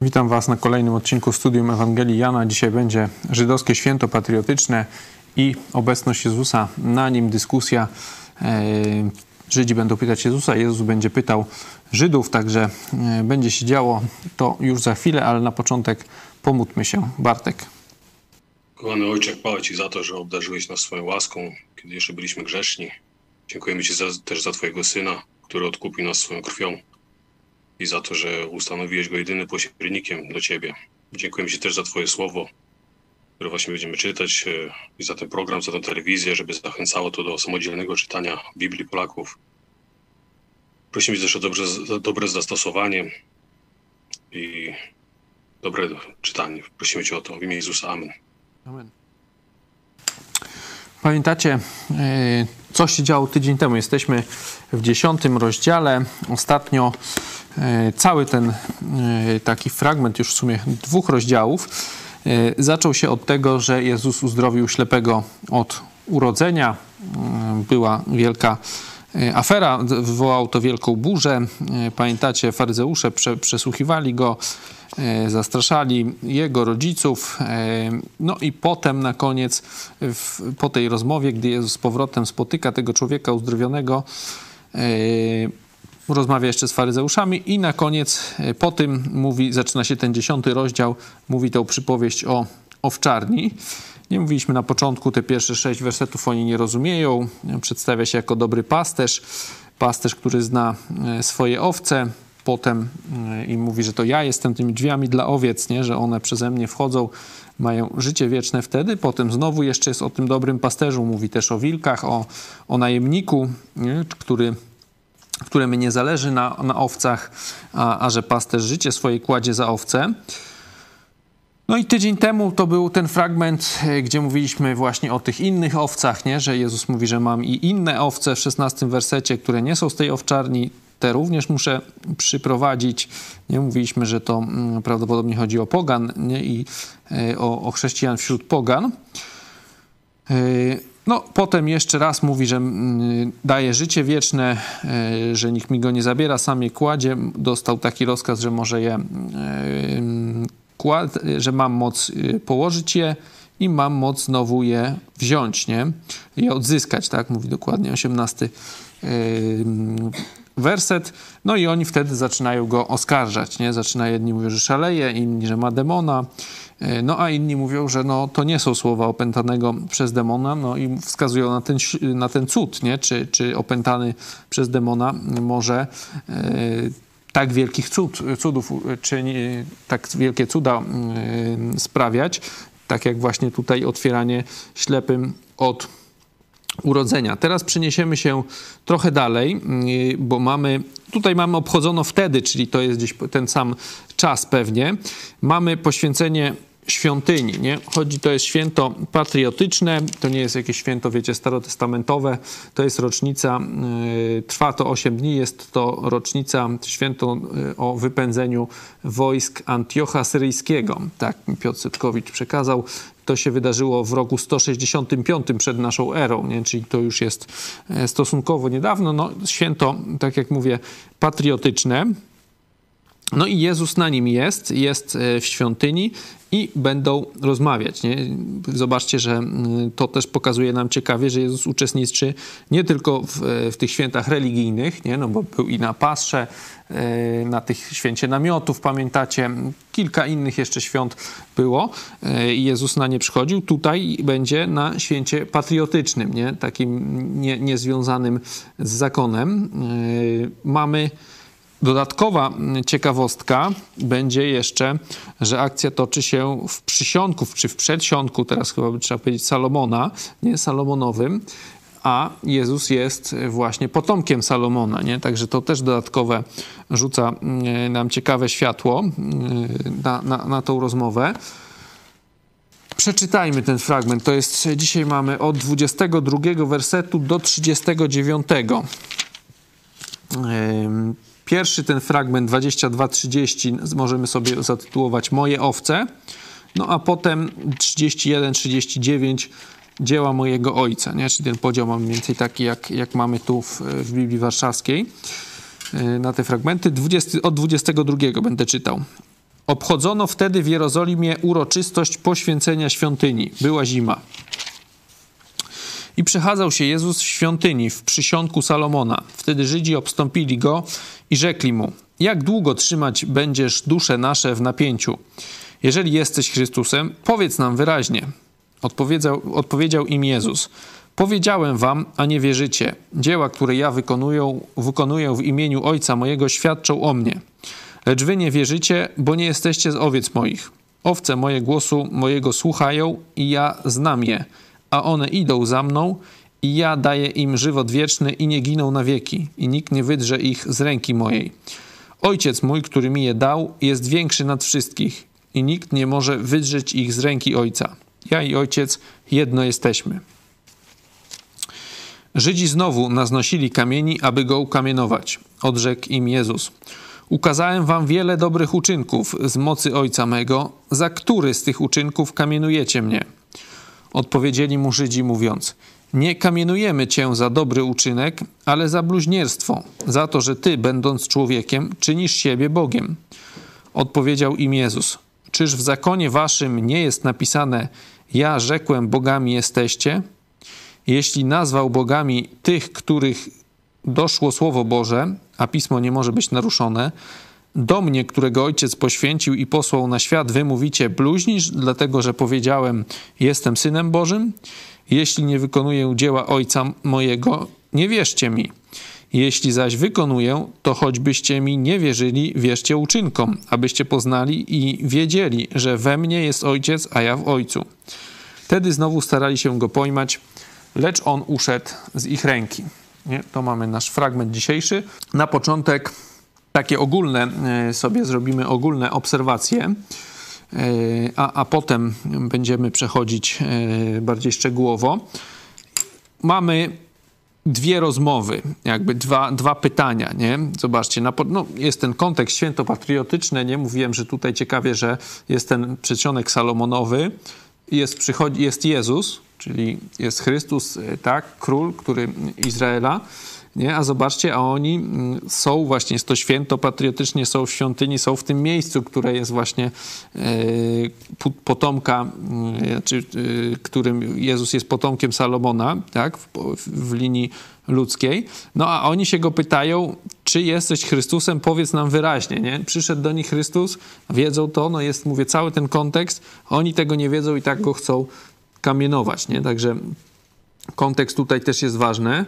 Witam Was na kolejnym odcinku Studium Ewangelii Jana. Dzisiaj będzie żydowskie święto patriotyczne i obecność Jezusa na nim, dyskusja. E, Żydzi będą pytać Jezusa, Jezus będzie pytał Żydów, także e, będzie się działo to już za chwilę, ale na początek pomódlmy się. Bartek. Kochany Ojcze, chwała Ci za to, że obdarzyłeś nas swoją łaską, kiedy jeszcze byliśmy grzeszni. Dziękujemy Ci za, też za Twojego Syna, który odkupił nas swoją krwią i za to, że ustanowiłeś go jedynym pośrednikiem do Ciebie. Dziękujemy Ci też za Twoje słowo, które właśnie będziemy czytać e, i za ten program, za tę telewizję, żeby zachęcało to do samodzielnego czytania Biblii Polaków. Prosimy Cię też o dobre zastosowanie i dobre czytanie. Prosimy Cię o to w imię Jezusa. Amen. Amen. Pamiętacie, e, co się działo tydzień temu? Jesteśmy w dziesiątym rozdziale. Ostatnio cały ten e, taki fragment, już w sumie dwóch rozdziałów, zaczął się od tego, że Jezus uzdrowił ślepego od urodzenia. Była wielka afera, wywołał to wielką burzę. Pamiętacie, faryzeusze przesłuchiwali go, E, zastraszali jego rodziców. E, no i potem na koniec, po tej rozmowie, gdy Jezus z powrotem spotyka tego człowieka uzdrowionego, e, rozmawia jeszcze z faryzeuszami i na koniec po tym mówi, zaczyna się ten dziesiąty rozdział, mówi tą przypowieść o owczarni. Nie mówiliśmy na początku, te pierwsze sześć wersetów oni nie rozumieją. Przedstawia się jako dobry pasterz, pasterz, który zna swoje owce, potem e, i mówi, że to ja jestem tymi drzwiami dla owiec, nie? że one przeze mnie wchodzą, mają życie wieczne wtedy. Potem znowu jeszcze jest o tym dobrym pasterzu, mówi też o wilkach, o, o najemniku, nie? który któremu nie zależy na, na owcach, a, a że pasterz życie swoje kładzie za owce. No i tydzień temu to był ten fragment, e, gdzie mówiliśmy właśnie o tych innych owcach, nie? że Jezus mówi, że mam i inne owce w 16 wersecie, które nie są z tej owczarni te również muszę przyprowadzić. Nie mówiliśmy, że to mm, prawdopodobnie chodzi o pogan nie? i e, o, o chrześcijan wśród pogan. E, no, potem jeszcze raz mówi, że mm, daje życie wieczne, e, że nikt mi go nie zabiera, sam je kładzie. Dostał taki rozkaz, że może je, że mam moc położyć je i mam moc znowu je wziąć, nie? Je odzyskać, tak? Mówi dokładnie 18 werset, no i oni wtedy zaczynają go oskarżać, nie? Zaczyna jedni mówią, że szaleje, inni, że ma demona, e, no a inni mówią, że no, to nie są słowa opętanego przez demona, no i wskazują na ten, na ten cud, nie? Czy, czy opętany przez demona może e, tak wielkich cud, cudów, czy nie, tak wielkie cuda e, sprawiać, tak jak właśnie tutaj otwieranie ślepym od urodzenia. Teraz przeniesiemy się trochę dalej, y, bo mamy, tutaj mamy obchodzono wtedy, czyli to jest gdzieś ten sam czas pewnie, mamy poświęcenie świątyni, nie? Chodzi, to jest święto patriotyczne, to nie jest jakieś święto, wiecie, starotestamentowe, to jest rocznica, y, trwa to 8 dni, jest to rocznica, święto y, o wypędzeniu wojsk Antiocha Syryjskiego. Tak Piotr Setkowicz przekazał. To się wydarzyło w roku 165 przed naszą erą, nie? czyli to już jest e, stosunkowo niedawno. No, święto, tak jak mówię, patriotyczne. No i Jezus na nim jest, jest e, w świątyni i będą rozmawiać. Nie? Zobaczcie, że to też pokazuje nam ciekawie, że Jezus uczestniczy nie tylko w, w tych świętach religijnych, nie? No bo był i na Pasrze, e, na tych święcie namiotów, pamiętacie, kilka innych jeszcze świąt było e, i Jezus na nie przychodził. Tutaj będzie na święcie patriotycznym, nie? takim nie, niezwiązanym z zakonem. Mamy Dodatkowa ciekawostka będzie jeszcze, że akcja toczy się w przysionku, czy w przedsionku, teraz chyba by trzeba powiedzieć Salomona, nie Salomonowym, a Jezus jest właśnie potomkiem Salomona, nie? Także to też dodatkowe rzuca mm, nam ciekawe światło mm, na, na, na tą rozmowę. Przeczytajmy ten fragment. To jest, dzisiaj mamy od 22 wersetu do 39. Pierwszy ten fragment 22-30 możemy sobie zatytułować Moje owce, no a potem 31-39 dzieła mojego ojca, nie? czyli ten podział mamy mniej więcej taki, jak, jak mamy tu w, w Biblii Warszawskiej e, na te fragmenty. 20, od 22 będę czytał. Obchodzono wtedy w Jerozolimie uroczystość poświęcenia świątyni. Była zima. I przechadzał się Jezus w świątyni w przysionku Salomona. Wtedy Żydzi obstąpili go i rzekli mu: Jak długo trzymać będziesz dusze nasze w napięciu? Jeżeli jesteś Chrystusem, powiedz nam wyraźnie. Odpowiedział, odpowiedział im Jezus: Powiedziałem wam, a nie wierzycie. Dzieła, które ja wykonuję, wykonuję w imieniu Ojca mojego, świadczą o mnie. Lecz wy nie wierzycie, bo nie jesteście z owiec moich. Owce moje głosu mojego słuchają i ja znam je, a one idą za mną i ja daję im żywot wieczny i nie giną na wieki, i nikt nie wydrze ich z ręki mojej. Ojciec mój, który mi je dał, jest większy nad wszystkich i nikt nie może wydrzeć ich z ręki Ojca. Ja i Ojciec jedno jesteśmy. Żydzi znowu naznosili kamieni, aby go ukamienować. Odrzekł im Jezus. Ukazałem wam wiele dobrych uczynków z mocy Ojca mego. Za który z tych uczynków kamienujecie mnie? Odpowiedzieli mu Żydzi, mówiąc: Nie kamienujemy cię za dobry uczynek, ale za bluźnierstwo, za to, że ty, będąc człowiekiem, czynisz siebie Bogiem. Odpowiedział im Jezus: Czyż w zakonie waszym nie jest napisane: Ja rzekłem, bogami jesteście? Jeśli nazwał bogami tych, których doszło Słowo Boże, a pismo nie może być naruszone, do mnie, którego ojciec poświęcił i posłał na świat, wy mówicie bluźnisz, dlatego że powiedziałem, jestem synem Bożym? Jeśli nie wykonuję dzieła ojca mojego, nie wierzcie mi. Jeśli zaś wykonuję, to choćbyście mi nie wierzyli, wierzcie uczynkom, abyście poznali i wiedzieli, że we mnie jest ojciec, a ja w ojcu. Wtedy znowu starali się go pojmać, lecz on uszedł z ich ręki. Nie? To mamy nasz fragment dzisiejszy. Na początek takie ogólne e, sobie zrobimy ogólne obserwacje, e, a, a potem będziemy przechodzić e, bardziej szczegółowo. Mamy dwie rozmowy, jakby dwa, dwa pytania, nie? Zobaczcie, na, no, jest ten kontekst świętopatriotyczny, nie? Mówiłem, że tutaj ciekawie, że jest ten przedsionek Salomonowy, jest, przychodzi, jest Jezus, czyli jest Chrystus, tak, król, który Izraela, nie? A zobaczcie, a oni mm, są właśnie, jest to święto patriotycznie, są w świątyni, są w tym miejscu, które jest właśnie e, potomka, mm, czy, e, którym Jezus jest potomkiem Salomona, tak, w, w linii ludzkiej. No a oni się go pytają, czy jesteś Chrystusem, powiedz nam wyraźnie, nie? Przyszedł do nich Chrystus, wiedzą to, no jest, mówię, cały ten kontekst, oni tego nie wiedzą i tak go chcą kamienować, nie? Także kontekst tutaj też jest ważny.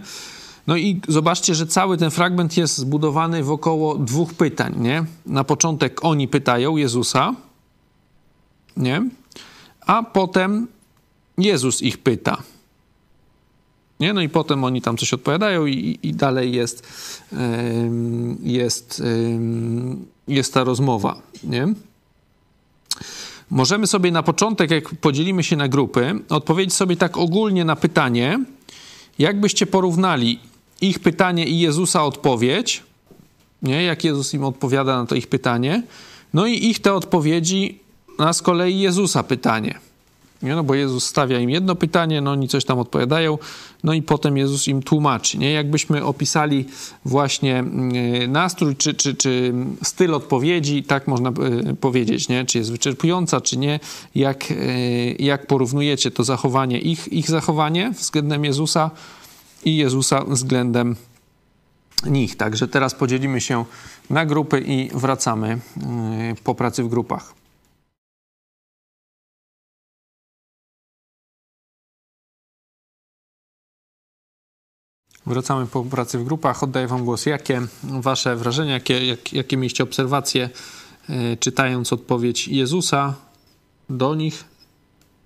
No i zobaczcie, że cały ten fragment jest zbudowany wokoło dwóch pytań, nie? Na początek oni pytają Jezusa, nie? A potem Jezus ich pyta. Nie? No i potem oni tam coś odpowiadają i, i dalej jest, jest, jest ta rozmowa, nie? Możemy sobie na początek, jak podzielimy się na grupy, odpowiedzieć sobie tak ogólnie na pytanie, jakbyście porównali ich pytanie i Jezusa odpowiedź, nie? jak Jezus im odpowiada na to ich pytanie, no i ich te odpowiedzi na z kolei Jezusa pytanie. Nie? No bo Jezus stawia im jedno pytanie, no oni coś tam odpowiadają, no i potem Jezus im tłumaczy. Nie? Jakbyśmy opisali właśnie mm, nastrój czy, czy, czy styl odpowiedzi, tak można e, powiedzieć, nie? czy jest wyczerpująca, czy nie, jak, e, jak porównujecie to zachowanie, ich, ich zachowanie względem Jezusa i Jezusa względem nich. Także teraz podzielimy się na grupy i wracamy y, po pracy w grupach. Wracamy po pracy w grupach. Oddaję Wam głos. Jakie Wasze wrażenia, jakie, jak, jakie mieliście obserwacje, y, czytając odpowiedź Jezusa do nich,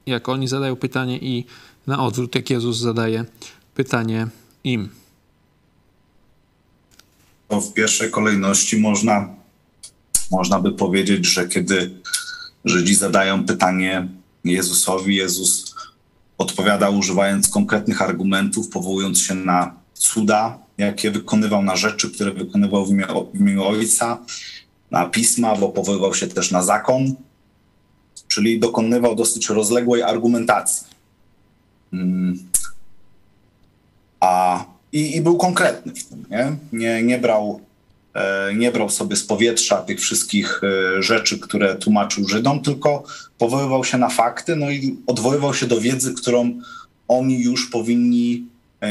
jak oni zadają pytanie, i na odwrót, jak Jezus zadaje pytanie im? To w pierwszej kolejności można, można by powiedzieć, że kiedy Żydzi zadają pytanie Jezusowi, Jezus odpowiada używając konkretnych argumentów, powołując się na cuda, jakie wykonywał, na rzeczy, które wykonywał w imię, w imię Ojca, na pisma, bo powoływał się też na zakon, czyli dokonywał dosyć rozległej argumentacji. Hmm. A, i, I był konkretny w tym, nie? Nie, nie brał e, nie brał sobie z powietrza tych wszystkich e, rzeczy, które tłumaczył Żydom, tylko powoływał się na fakty, no i odwoływał się do wiedzy, którą oni już powinni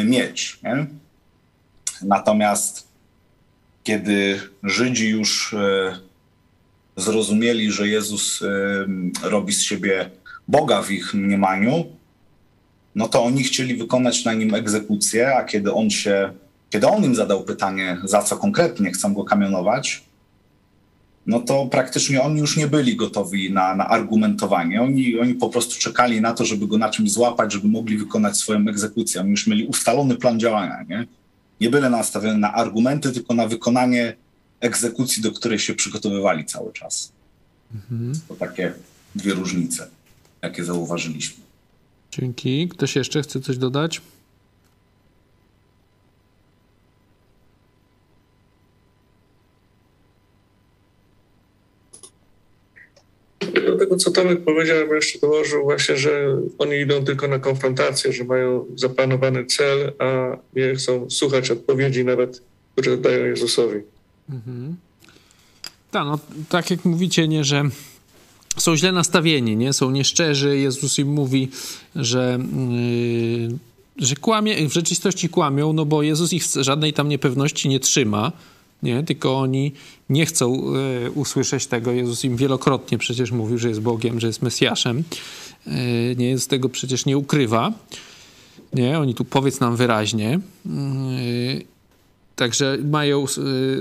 mieć. Nie? Natomiast kiedy Żydzi już zrozumieli, że Jezus robi z siebie Boga w ich mniemaniu, no to oni chcieli wykonać na nim egzekucję, a kiedy on się, kiedy on im zadał pytanie, za co konkretnie chcą go kamionować, no to praktycznie oni już nie byli gotowi na, na argumentowanie. Oni, oni po prostu czekali na to, żeby go na czymś złapać, żeby mogli wykonać swoją egzekucję. Oni już mieli ustalony plan działania, nie? Nie byli nastawieni na argumenty, tylko na wykonanie egzekucji, do której się przygotowywali cały czas. Mhm. To takie dwie różnice, jakie zauważyliśmy. Dzięki. Ktoś jeszcze chce coś dodać? Do tego, co Tomek powiedział, bym jeszcze dołożył właśnie, że oni idą tylko na konfrontację, że mają zaplanowany cel, a nie chcą słuchać odpowiedzi nawet, które dają Jezusowi. Mhm. Tak, no tak jak mówicie, nie, że są źle nastawieni, nie? Są nieszczerzy. Jezus im mówi, że, yy, że kłamie, w rzeczywistości kłamią, no bo Jezus ich żadnej tam niepewności nie trzyma, nie? Tylko oni nie chcą yy, usłyszeć tego. Jezus im wielokrotnie przecież mówił, że jest Bogiem, że jest Mesjaszem. Yy, nie, z tego przecież nie ukrywa. Nie, oni tu powiedz nam wyraźnie. Yy, także mają,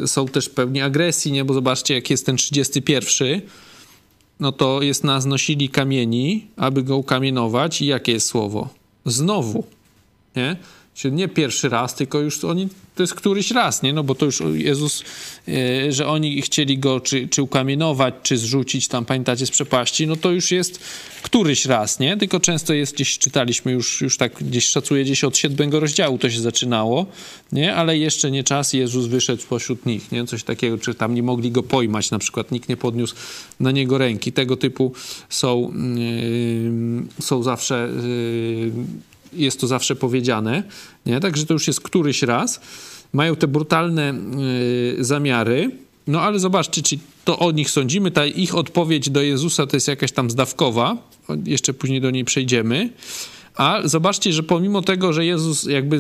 są też pełni agresji, nie? Bo zobaczcie, jak jest ten 31 no to jest nas nosili kamieni, aby go ukamienować. I jakie jest słowo? Znowu. Nie? Nie pierwszy raz, tylko już oni, to jest któryś raz, nie? No bo to już Jezus, e, że oni chcieli go czy, czy ukamienować, czy zrzucić tam, pamiętacie, z przepaści, no to już jest któryś raz, nie? Tylko często jest gdzieś, czytaliśmy już, już tak gdzieś szacuję, gdzieś od siódmego rozdziału to się zaczynało, nie? Ale jeszcze nie czas, Jezus wyszedł spośród nich, nie? Coś takiego, czy tam nie mogli go pojmać, na przykład nikt nie podniósł na niego ręki. Tego typu są, yy, są zawsze... Yy, jest to zawsze powiedziane, nie? Także to już jest któryś raz. Mają te brutalne y, zamiary, no ale zobaczcie, czy to o nich sądzimy. Ta ich odpowiedź do Jezusa to jest jakaś tam zdawkowa, jeszcze później do niej przejdziemy. A zobaczcie, że pomimo tego, że Jezus jakby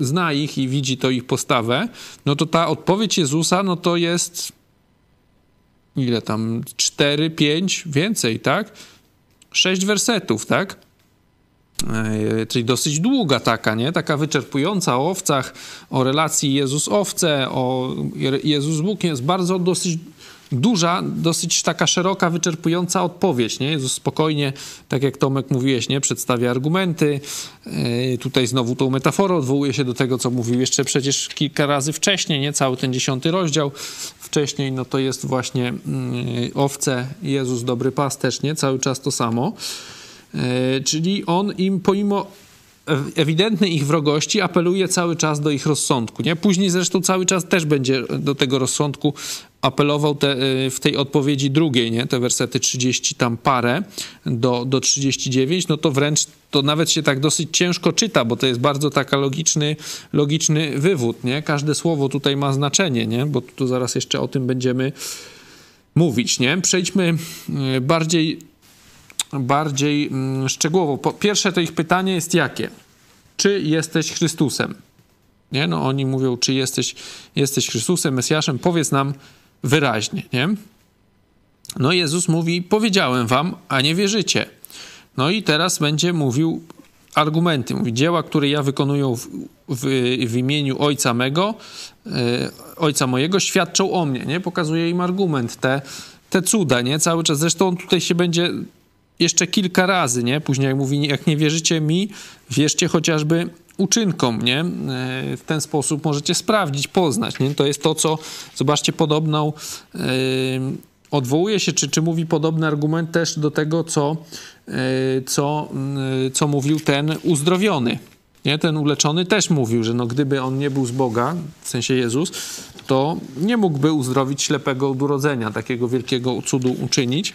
zna ich i widzi to ich postawę, no to ta odpowiedź Jezusa, no to jest ile tam? Cztery, pięć, więcej, tak? Sześć wersetów, tak? E, czyli dosyć długa taka, nie? Taka wyczerpująca o owcach, o relacji Jezus-owce, o Jezus-Bóg jest bardzo dosyć duża, dosyć taka szeroka, wyczerpująca odpowiedź, nie? Jezus spokojnie, tak jak Tomek mówiłeś, nie? Przedstawia argumenty. Yy, tutaj znowu tą metaforę odwołuje się do tego, co mówił jeszcze przecież kilka razy wcześniej, nie? Cały ten dziesiąty rozdział wcześniej, no to jest właśnie yy, owce, Jezus, dobry pasterz, nie? Cały czas to samo. E, czyli on im pomimo ewidentnej ich wrogości apeluje cały czas do ich rozsądku. Nie? Później zresztą cały czas też będzie do tego rozsądku apelował te, e, w tej odpowiedzi drugiej, nie? te wersety 30 tam parę do, do 39, no to wręcz to nawet się tak dosyć ciężko czyta, bo to jest bardzo taka logiczny, logiczny wywód. Nie? Każde słowo tutaj ma znaczenie, nie? bo tu zaraz jeszcze o tym będziemy mówić. Nie? Przejdźmy e, bardziej bardziej mm, szczegółowo. Po pierwsze to ich pytanie jest jakie? Czy jesteś Chrystusem? Nie? No oni mówią, czy jesteś, jesteś Chrystusem, Mesjaszem? Powiedz nam wyraźnie, nie? No Jezus mówi, powiedziałem wam, a nie wierzycie. No i teraz będzie mówił argumenty. Mówi, dzieła, które ja wykonuję w, w, w imieniu Ojca mego, yy, Ojca mojego, świadczą o mnie, nie? Pokazuje im argument, te, te cuda, nie? Cały czas. Zresztą on tutaj się będzie jeszcze kilka razy, nie? Później jak mówi, jak nie wierzycie mi, wierzcie chociażby uczynkom, nie? E, w ten sposób możecie sprawdzić, poznać, nie? To jest to, co, zobaczcie, podobną, yy, odwołuje się, czy, czy mówi podobny argument też do tego, co, yy, co, yy, co mówił ten uzdrowiony, nie? Ten uleczony też mówił, że no, gdyby on nie był z Boga, w sensie Jezus, to nie mógłby uzdrowić ślepego od urodzenia, takiego wielkiego cudu uczynić.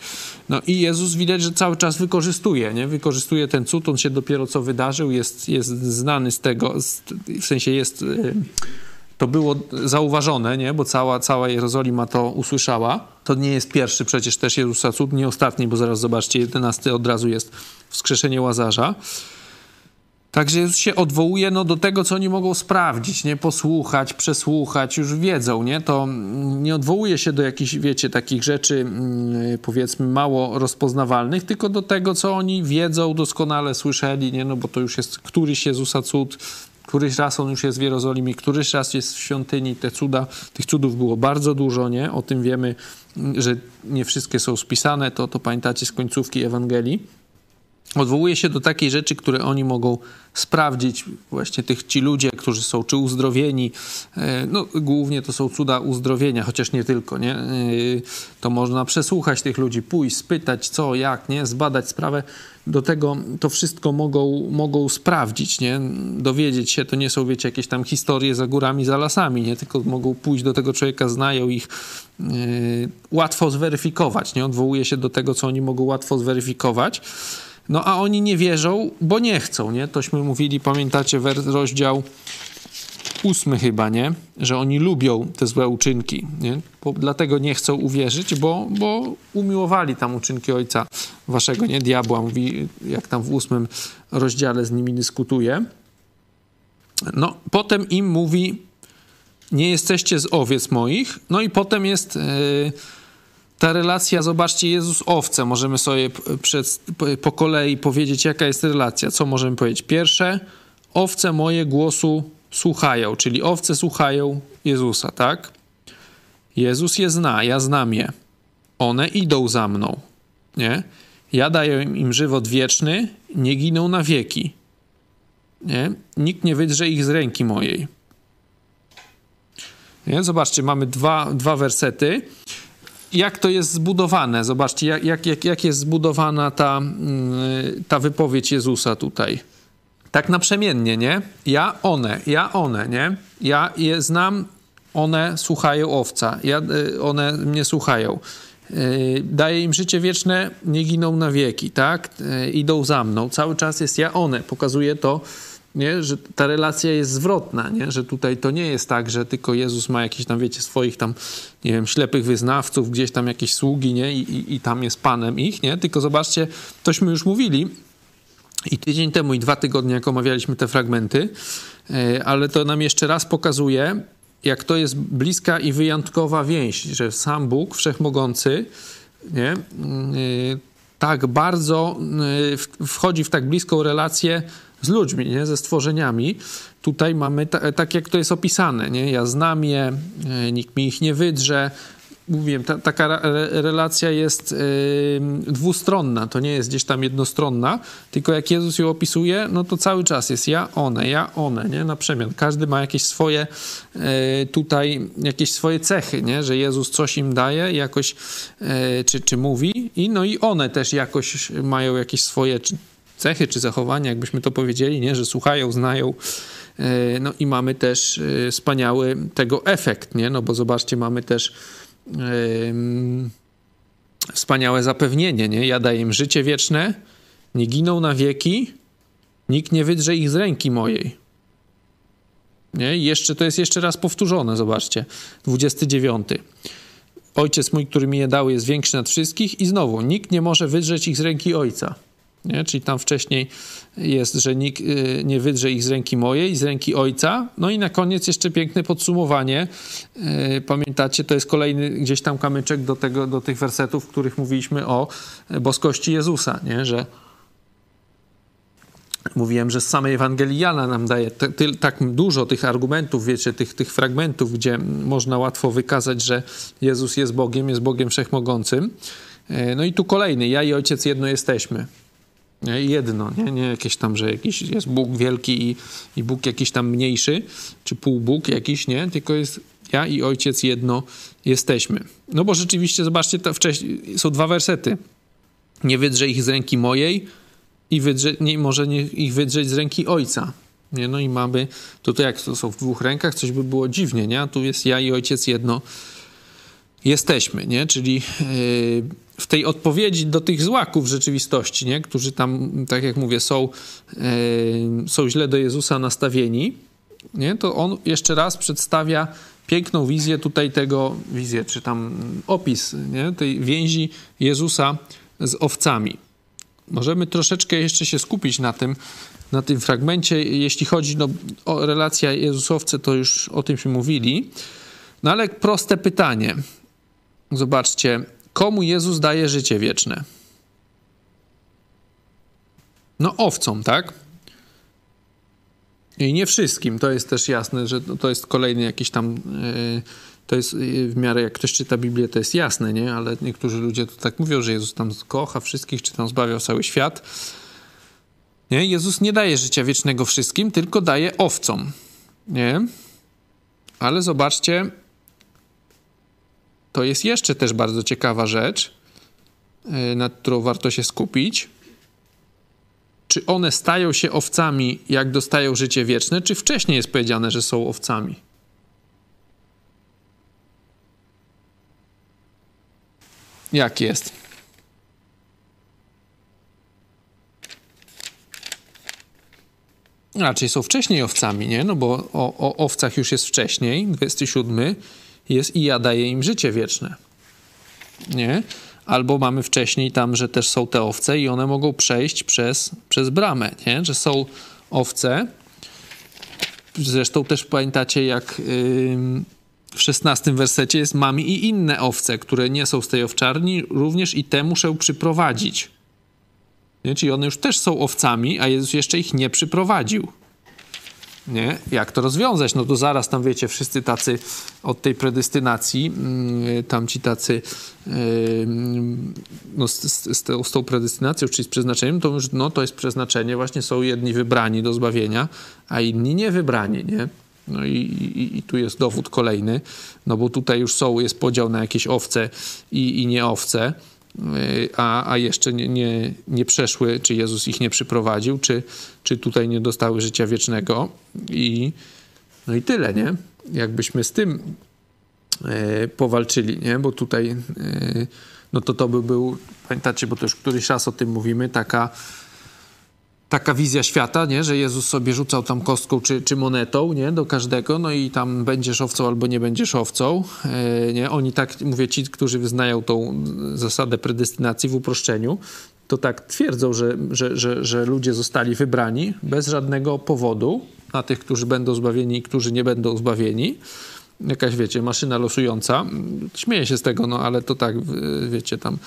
No i Jezus widać, że cały czas wykorzystuje, nie? Wykorzystuje ten cud, on się dopiero co wydarzył, jest, jest znany z tego, w sensie jest y, to było zauważone, nie? bo cała, cała Jerozolima to usłyszała. To nie jest pierwszy przecież też Jezusa cud, nie ostatni, bo zaraz zobaczcie, 11 od razu jest wskrzeszenie Łazarza. Także Jezus się odwołuje no, do tego, co oni mogą sprawdzić, nie posłuchać, przesłuchać, już wiedzą, nie? To nie odwołuje się do jakichś, wiecie, takich rzeczy, mm, powiedzmy, mało rozpoznawalnych, tylko do tego, co oni wiedzą, doskonale słyszeli, nie? No bo to już jest któryś Jezusa cud, któryś raz on już jest w Jerozolimie, któryś raz jest w świątyni, te cuda, tych cudów było bardzo dużo, nie? O tym wiemy, że nie wszystkie są spisane, to, to pamiętacie z końcówki Ewangelii. Odwołuje się do takiej rzeczy, które oni mogą sprawdzić, właśnie tych ci ludzie, którzy są czy uzdrowieni, e, no głównie to są cuda uzdrowienia, chociaż nie tylko, nie? E, to można przesłuchać tych ludzi, pójść, spytać co, jak, nie? Zbadać sprawę. Do tego to wszystko mogą, mogą sprawdzić, nie? Dowiedzieć się, to nie są, wiecie, jakieś tam historie za górami, za lasami, nie? Tylko mogą pójść do tego człowieka, znają ich, yy, łatwo zweryfikować, nie? Odwołuje się do tego, co oni mogą łatwo zweryfikować. No a oni nie wierzą, bo nie chcą, nie? Tośmy mówili, pamiętacie, rozdział ósmy chyba, nie? Że oni lubią te złe uczynki, nie? Bo dlatego nie chcą uwierzyć, bo, bo umiłowali tam uczynki ojca waszego, nie? Diabła, mówi, jak tam w ósmym rozdziale z nimi dyskutuje. No, potem im mówi, nie jesteście z owiec moich. No i potem jest... Yy, ta relacja, zobaczcie, Jezus owce, możemy sobie przed, po kolei powiedzieć, jaka jest relacja. Co możemy powiedzieć? Pierwsze, owce moje głosu słuchają, czyli owce słuchają Jezusa, tak? Jezus je zna, ja znam je. One idą za mną, nie? Ja daję im żywot wieczny, nie giną na wieki. Nie? Nikt nie wydrze ich z ręki mojej. Nie? Zobaczcie, mamy dwa, dwa wersety jak to jest zbudowane. Zobaczcie, jak, jak, jak, jest zbudowana ta, mm, ta wypowiedź Jezusa tutaj. Tak naprzemiennie, nie? Ja, one, ja, one, nie? Ja je znam, one słuchają owca, ja, y, one mnie słuchają. Y, daję im życie wieczne, nie giną na wieki, tak? Y, idą za mną. Cały czas jest ja, one. Pokazuje to, nie? że ta relacja jest zwrotna, nie? że tutaj to nie jest tak, że tylko Jezus ma jakiś tam, wiecie, swoich tam, nie wiem, ślepych wyznawców, gdzieś tam jakieś sługi, nie? I, i, i tam jest Panem ich, nie? Tylko zobaczcie, tośmy już mówili i tydzień temu i dwa tygodnie, jak omawialiśmy te fragmenty, e, ale to nam jeszcze raz pokazuje, jak to jest bliska i wyjątkowa więź, że sam Bóg, Wszechmogący, nie? E, tak bardzo e, wchodzi w tak bliską relację z ludźmi, nie? ze stworzeniami. Tutaj mamy ta, tak, jak to jest opisane. Nie? Ja znam je, e, nikt mi ich nie wydrze. Mówiłem, ta, taka relacja jest yy, dwustronna, to nie jest gdzieś tam jednostronna, tylko jak Jezus ją opisuje, no to cały czas jest ja, one, ja, one, nie? Na przemian. Każdy ma jakieś swoje yy, tutaj, jakieś swoje cechy, nie? Że Jezus coś im daje, jakoś, yy, czy, czy mówi i no i one też jakoś mają jakieś swoje, czy, cechy czy zachowania, jakbyśmy to powiedzieli, nie? że słuchają, znają. E, no i mamy też e, wspaniały tego efekt, nie? No bo zobaczcie, mamy też wspaniałe zapewnienie, nie? Ja daję im życie wieczne, nie giną na wieki, nikt nie wydrze ich z ręki mojej. Nie? I jeszcze, to jest jeszcze raz powtórzone, zobaczcie. 29. Ojciec mój, który mi je dał, jest większy nad wszystkich i znowu, nikt nie może wydrzeć ich z ręki Ojca. Nie? Czyli tam wcześniej jest, że nikt y, nie wydrze ich z ręki mojej, z ręki ojca. No i na koniec jeszcze piękne podsumowanie. Y, pamiętacie, to jest kolejny gdzieś tam kamyczek do, tego, do tych wersetów, w których mówiliśmy o boskości Jezusa, nie? że mówiłem, że z samej Ewangelii Jana nam daje tak dużo tych argumentów, wiecie, tych, tych fragmentów, gdzie można łatwo wykazać, że Jezus jest Bogiem, jest Bogiem Wszechmogącym. Y, no i tu kolejny, ja i Ojciec jedno jesteśmy. Jedno, nie? nie jakieś tam, że jakiś jest Bóg wielki i, i Bóg jakiś tam mniejszy, czy półbóg jakiś, nie? Tylko jest ja i Ojciec jedno jesteśmy. No bo rzeczywiście, zobaczcie, to wcześniej są dwa wersety. Nie wydrze ich z ręki mojej i wydrze, nie może nie ich wydrzeć z ręki Ojca. Nie? No i mamy, tutaj jak to są w dwóch rękach, coś by było dziwnie, nie? A tu jest ja i Ojciec jedno jesteśmy, nie? Czyli yy, w tej odpowiedzi do tych złaków rzeczywistości, nie? którzy tam, tak jak mówię, są, yy, są źle do Jezusa nastawieni, nie? to on jeszcze raz przedstawia piękną wizję tutaj tego, wizję, czy tam opis nie? tej więzi Jezusa z owcami. Możemy troszeczkę jeszcze się skupić na tym, na tym fragmencie. Jeśli chodzi no, o relację Jezusowce, to już o tymśmy mówili. No ale proste pytanie. Zobaczcie, komu Jezus daje życie wieczne? No owcom, tak? I nie wszystkim, to jest też jasne, że to jest kolejny jakiś tam, yy, to jest yy, w miarę jak ktoś czyta Biblię, to jest jasne, nie? Ale niektórzy ludzie to tak mówią, że Jezus tam kocha wszystkich, czy tam zbawiał cały świat. Nie? Jezus nie daje życia wiecznego wszystkim, tylko daje owcom, nie? Ale zobaczcie, to jest jeszcze też bardzo ciekawa rzecz, yy, nad którą warto się skupić czy one stają się owcami, jak dostają życie wieczne, czy wcześniej jest powiedziane, że są owcami? Jak jest? Raczej są wcześniej owcami, nie? No bo o, o owcach już jest wcześniej, 27 jest i ja daję im życie wieczne. Nie? albo mamy wcześniej tam, że też są te owce i one mogą przejść przez, przez bramę, nie? że są owce. Zresztą też pamiętacie, jak w szesnastym wersecie jest mamy i inne owce, które nie są z tej owczarni, również i te muszę przyprowadzić. Nie? Czyli one już też są owcami, a Jezus jeszcze ich nie przyprowadził nie? Jak to rozwiązać? No to zaraz tam wiecie, wszyscy tacy od tej predestynacji, mm, tam ci tacy no, z, z, z, tą, predestynacją, czyli z przeznaczeniem, to już no, to jest przeznaczenie, właśnie są jedni wybrani do zbawienia, a inni nie wybrani, nie? No i, i, i, tu jest dowód kolejny, no bo tutaj już są, jest podział na jakieś owce i, i nie owce a, a jeszcze nie, nie, nie przeszły, czy Jezus ich nie przyprowadził, czy, czy tutaj nie dostały życia wiecznego. I, no i tyle, nie? Jakbyśmy z tym e, powalczyli, nie? Bo tutaj, e, no to to by był, pamiętacie, bo to już któryś raz o tym mówimy, taka taka wizja świata, nie? że Jezus sobie rzucał tam kostką czy, czy monetą nie? do każdego, no i tam będziesz owcą albo nie będziesz owcą. E, nie? Oni tak, mówię, ci, którzy wyznają tą zasadę predestynacji w uproszczeniu, to tak twierdzą, że, że, że, że ludzie zostali wybrani bez żadnego powodu na tych, którzy będą zbawieni i którzy nie będą zbawieni. Jakaś, wiecie, maszyna losująca. Śmieję się z tego, no ale to tak, wiecie, tam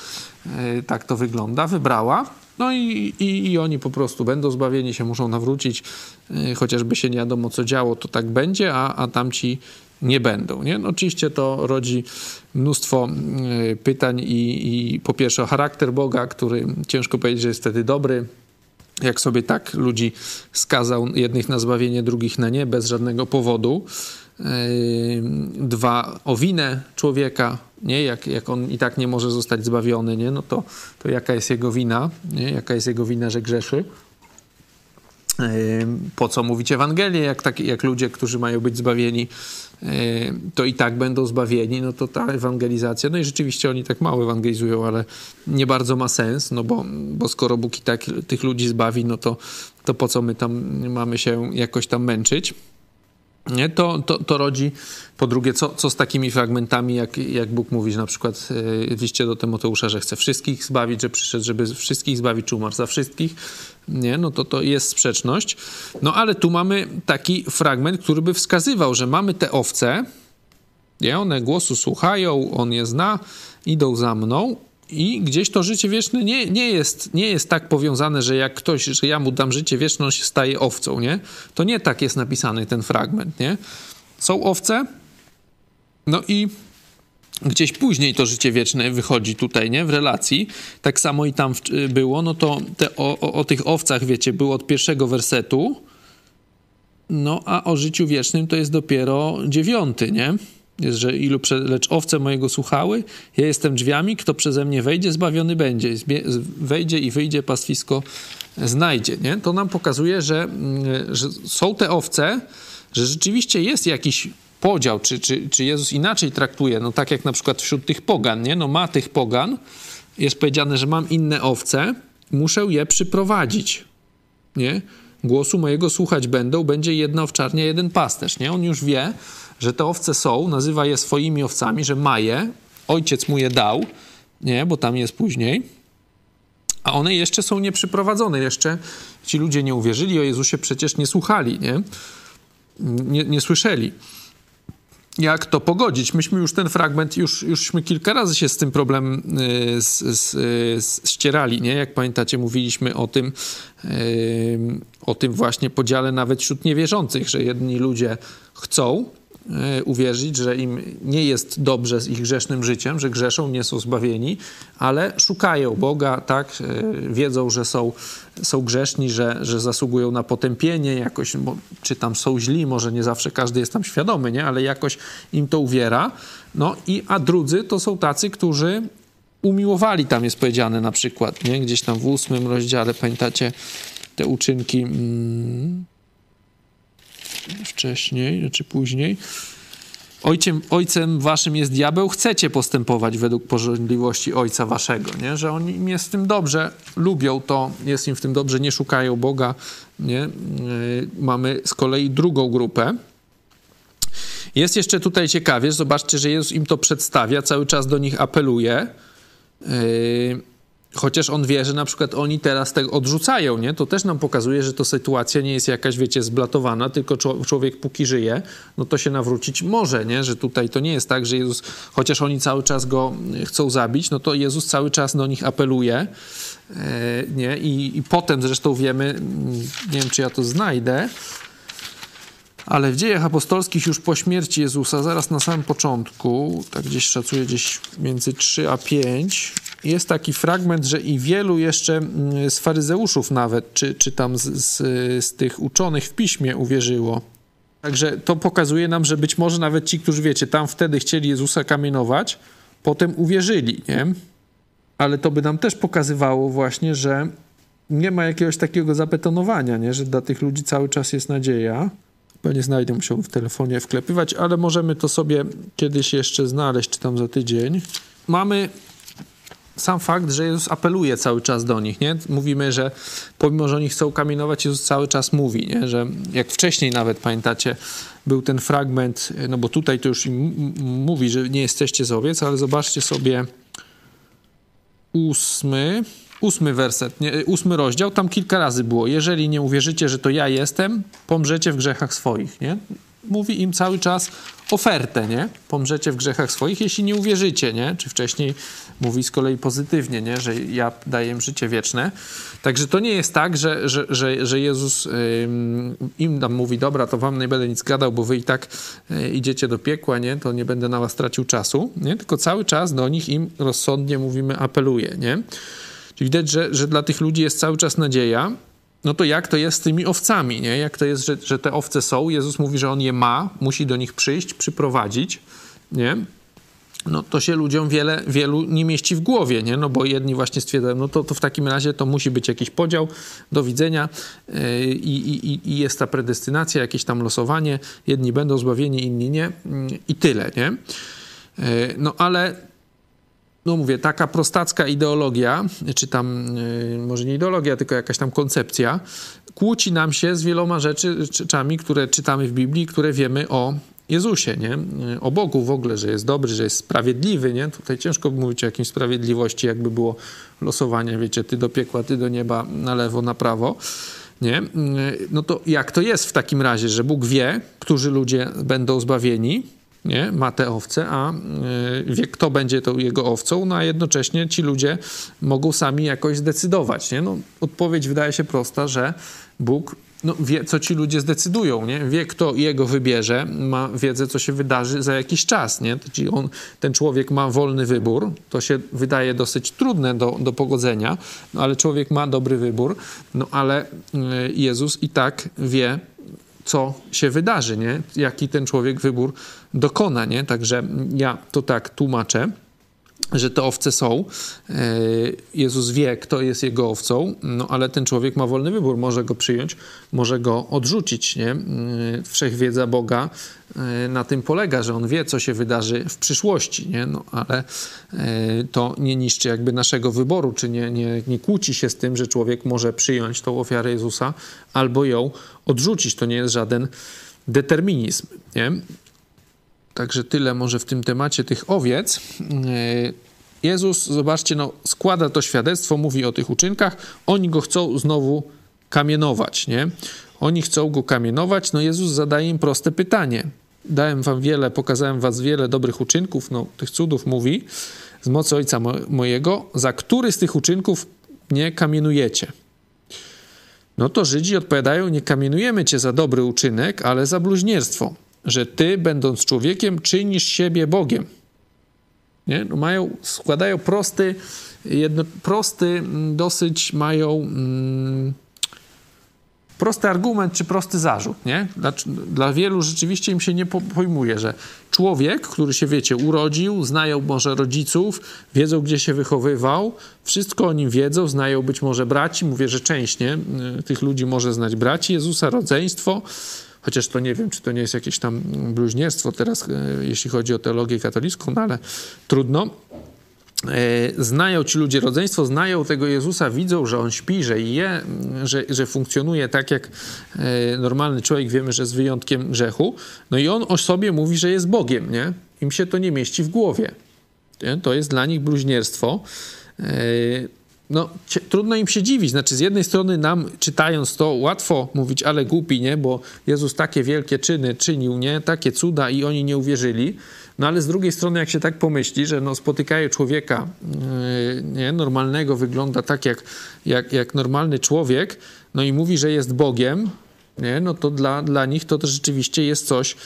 e, tak to wygląda. Wybrała no i, i, i, oni po prostu będą zbawieni, się muszą nawrócić, yy, chociażby się nie wiadomo co działo, to tak będzie, a, a tamci nie będą. Nie? No, oczywiście to rodzi mnóstwo yy, pytań i, i po pierwsze charakter Boga, który ciężko powiedzieć, że jest wtedy dobry, jak sobie tak ludzi skazał, jednych na zbawienie, drugich na nie, bez żadnego powodu. Dwa, o winę człowieka, nie? Jak, jak on i tak nie może zostać zbawiony, nie? No to, to jaka jest jego wina, nie? Jaka jest jego wina, że grzeszy? Po co mówić Ewangelię, jak, tak, jak ludzie, którzy mają być zbawieni, to i tak będą zbawieni, no to ta ewangelizacja, no i rzeczywiście oni tak mało ewangelizują, ale nie bardzo ma sens, no bo, bo skoro Bóg i tak tych ludzi zbawi, no to, to po co my tam mamy się jakoś tam męczyć? Nie? To, to, to rodzi, po drugie, co, co z takimi fragmentami, jak, jak Bóg mówi, że na przykład w liście do Tymoteusza, że chce wszystkich zbawić, że przyszedł, żeby wszystkich zbawić, czy umarł za wszystkich, nie? no to to jest sprzeczność. No ale tu mamy taki fragment, który by wskazywał, że mamy te owce, nie? one głosu słuchają, on je zna, idą za mną, i gdzieś to życie wieczne nie, nie, jest, nie jest tak powiązane, że jak ktoś, że ja mu dam życie wieczne, on się staje owcą, nie? To nie tak jest napisany ten fragment, nie? Są owce, no i gdzieś później to życie wieczne wychodzi tutaj, nie? W relacji. Tak samo i tam było, no to te, o, o, o tych owcach, wiecie, było od pierwszego wersetu, no a o życiu wiecznym to jest dopiero dziewiąty, nie? Jest, że ilu prze, lecz owce mojego słuchały, ja jestem drzwiami, kto przeze mnie wejdzie, zbawiony będzie. Wejdzie i wyjdzie, pastwisko znajdzie. Nie? To nam pokazuje, że, mm, że są te owce, że rzeczywiście jest jakiś podział, czy, czy, czy Jezus inaczej traktuje, no tak jak na przykład wśród tych pogan, nie? No ma tych pogan, jest powiedziane, że mam inne owce, muszę je przyprowadzić, nie? głosu mojego słuchać będą, będzie jedna owczarnia, jeden pasterz, nie? On już wie, że te owce są, nazywa je swoimi owcami, że ma je, ojciec mu je dał, nie? Bo tam jest później. A one jeszcze są nieprzyprowadzone, jeszcze ci ludzie nie uwierzyli, o Jezusie przecież nie słuchali, nie? Nie, nie słyszeli jak to pogodzić. Myśmy już ten fragment, już, jużśmy kilka razy się z tym problemem y, z, z, z, ścierali, nie? Jak pamiętacie, mówiliśmy o tym, y, o tym właśnie podziale nawet wśród niewierzących, że jedni ludzie chcą uwierzyć, że im nie jest dobrze z ich grzesznym życiem, że grzeszą, nie są zbawieni, ale szukają Boga, tak, wiedzą, że są są grzeszni, że, że zasługują na potępienie jakoś, bo, czy tam są źli, może nie zawsze każdy jest tam świadomy, nie? ale jakoś im to uwiera. No i a drudzy to są tacy, którzy umiłowali, tam jest powiedziane na przykład, nie? gdzieś tam w ósmym rozdziale, pamiętacie te uczynki mm, wcześniej, czy później, ojcem, ojcem waszym jest diabeł, chcecie postępować według porządliwości ojca waszego, nie? że oni im jest w tym dobrze, lubią to, jest im w tym dobrze, nie szukają Boga. Nie? Yy, mamy z kolei drugą grupę. Jest jeszcze tutaj ciekawie, zobaczcie, że Jezus im to przedstawia, cały czas do nich apeluje. Yy, Chociaż on wie, że na przykład oni teraz tego odrzucają, nie? To też nam pokazuje, że to sytuacja nie jest jakaś, wiecie, zblatowana, tylko człowiek póki żyje, no to się nawrócić może, nie? Że tutaj to nie jest tak, że Jezus, chociaż oni cały czas go chcą zabić, no to Jezus cały czas do nich apeluje, e, nie? I, I potem zresztą wiemy, nie wiem, czy ja to znajdę, ale w dziejach apostolskich już po śmierci Jezusa, zaraz na samym początku, tak gdzieś szacuję, gdzieś między 3 a 5, jest taki fragment, że i wielu jeszcze mm, z faryzeuszów nawet, czy, czy tam z, z, z tych uczonych w piśmie uwierzyło. Także to pokazuje nam, że być może nawet ci, którzy wiecie, tam wtedy chcieli Jezusa kamienować, potem uwierzyli, nie? Ale to by nam też pokazywało właśnie, że nie ma jakiegoś takiego zapetonowania, nie? Że dla tych ludzi cały czas jest nadzieja. Pewnie znajdę, musiałbym w telefonie wklepywać, ale możemy to sobie kiedyś jeszcze znaleźć, czy tam za tydzień. Mamy sam fakt, że Jezus apeluje cały czas do nich, nie? Mówimy, że pomimo, że oni chcą kamienować, Jezus cały czas mówi, nie? Że jak wcześniej nawet, pamiętacie, był ten fragment, no bo tutaj to już im mówi, że nie jesteście z owiec, ale zobaczcie sobie ósmy, ósmy werset, nie, ósmy rozdział, tam kilka razy było. Jeżeli nie uwierzycie, że to ja jestem, pomrzecie w grzechach swoich, nie? Mówi im cały czas ofertę, nie? Pomrzecie w grzechach swoich, jeśli nie uwierzycie, nie? Czy wcześniej mówi z kolei pozytywnie, nie? Że ja daję im życie wieczne. Także to nie jest tak, że, że, że, że Jezus im tam mówi, dobra, to wam nie będę nic gadał, bo wy i tak y, idziecie do piekła, nie? To nie będę na was tracił czasu, nie? Tylko cały czas do nich im rozsądnie mówimy, apeluje, nie? Czyli widać, że, że dla tych ludzi jest cały czas nadzieja, no to jak to jest z tymi owcami, nie? Jak to jest, że, że te owce są? Jezus mówi, że On je ma, musi do nich przyjść, przyprowadzić, nie? No to się ludziom wiele, wielu nie mieści w głowie, nie? No bo jedni właśnie stwierdzają, no to, to w takim razie to musi być jakiś podział, do widzenia yy, i, i jest ta predestynacja, jakieś tam losowanie, jedni będą zbawieni, inni nie yy, i tyle, nie? Yy, no ale no mówię, taka prostacka ideologia, czy tam yy, może nie ideologia, tylko jakaś tam koncepcja, kłóci nam się z wieloma rzeczy, rzeczami, które czytamy w Biblii, które wiemy o Jezusie, nie? O Bogu w ogóle, że jest dobry, że jest sprawiedliwy, nie? Tutaj ciężko mówić o jakiejś sprawiedliwości, jakby było losowanie, wiecie, ty do piekła, ty do nieba, na lewo, na prawo, nie? No to jak to jest w takim razie, że Bóg wie, którzy ludzie będą zbawieni, nie? ma te owce, a y, wie, kto będzie tą jego owcą, no a jednocześnie ci ludzie mogą sami jakoś zdecydować. Nie? No, odpowiedź wydaje się prosta, że Bóg no, wie, co ci ludzie zdecydują, nie? wie, kto jego wybierze, ma wiedzę, co się wydarzy za jakiś czas. Nie? Czyli on, ten człowiek ma wolny wybór, to się wydaje dosyć trudne do, do pogodzenia, no, ale człowiek ma dobry wybór, no ale y, Jezus i tak wie, co się wydarzy, nie? jaki ten człowiek wybór dokona. Nie? Także ja to tak tłumaczę. Że te owce są. E, Jezus wie, kto jest jego owcą, no ale ten człowiek ma wolny wybór. Może go przyjąć, może go odrzucić. Nie? E, wszechwiedza Boga e, na tym polega, że on wie, co się wydarzy w przyszłości, nie? No, ale to nie niszczy jakby naszego wyboru, czy nie, nie, nie kłóci się z tym, że człowiek może przyjąć tą ofiarę Jezusa albo ją odrzucić. To nie jest żaden determinizm. Nie? Także tyle może w tym temacie tych owiec. E, Jezus, zobaczcie, no, składa to świadectwo, mówi o tych uczynkach. Oni go chcą znowu kamienować, nie? Oni chcą go kamienować. No Jezus zadaje im proste pytanie. Dałem wam wiele, pokazałem was wiele dobrych uczynków, no tych cudów mówi, z mocy Ojca mojego, za który z tych uczynków nie kamienujecie? No to Żydzi odpowiadają, nie kamienujemy cię za dobry uczynek, ale za bluźnierstwo że ty, będąc człowiekiem, czynisz siebie Bogiem. Nie? No mają, składają prosty, jedno, prosty, mm, dosyć mają mm, prosty argument czy prosty zarzut. Nie? Dla, dla wielu rzeczywiście im się nie pojmuje, że człowiek, który się, wiecie, urodził, znają może rodziców, wiedzą, gdzie się wychowywał, wszystko o nim wiedzą, znają być może braci, mówię, że część nie? Y, tych ludzi może znać braci Jezusa, rodzeństwo, chociaż to nie wiem, czy to nie jest jakieś tam bluźnierstwo teraz, e, jeśli chodzi o teologię katolicką, no ale trudno. E, znają ci ludzie rodzeństwo, znają tego Jezusa, widzą, że on śpi, że je, że, że funkcjonuje tak jak e, normalny człowiek, wiemy, że z wyjątkiem grzechu. No i on o sobie mówi, że jest Bogiem, nie? Im się to nie mieści w głowie. To jest dla nich bluźnierstwo no, trudno im się dziwić. Znaczy, z jednej strony nam, czytając to, łatwo mówić, ale głupi, nie? Bo Jezus takie wielkie czyny czynił, nie? Takie cuda i oni nie uwierzyli. No, ale z drugiej strony, jak się tak pomyśli, że no, spotykają człowieka yy, nie? normalnego, wygląda tak jak, jak, jak normalny człowiek, no i mówi, że jest Bogiem, nie? no to dla, dla nich to, to rzeczywiście jest coś,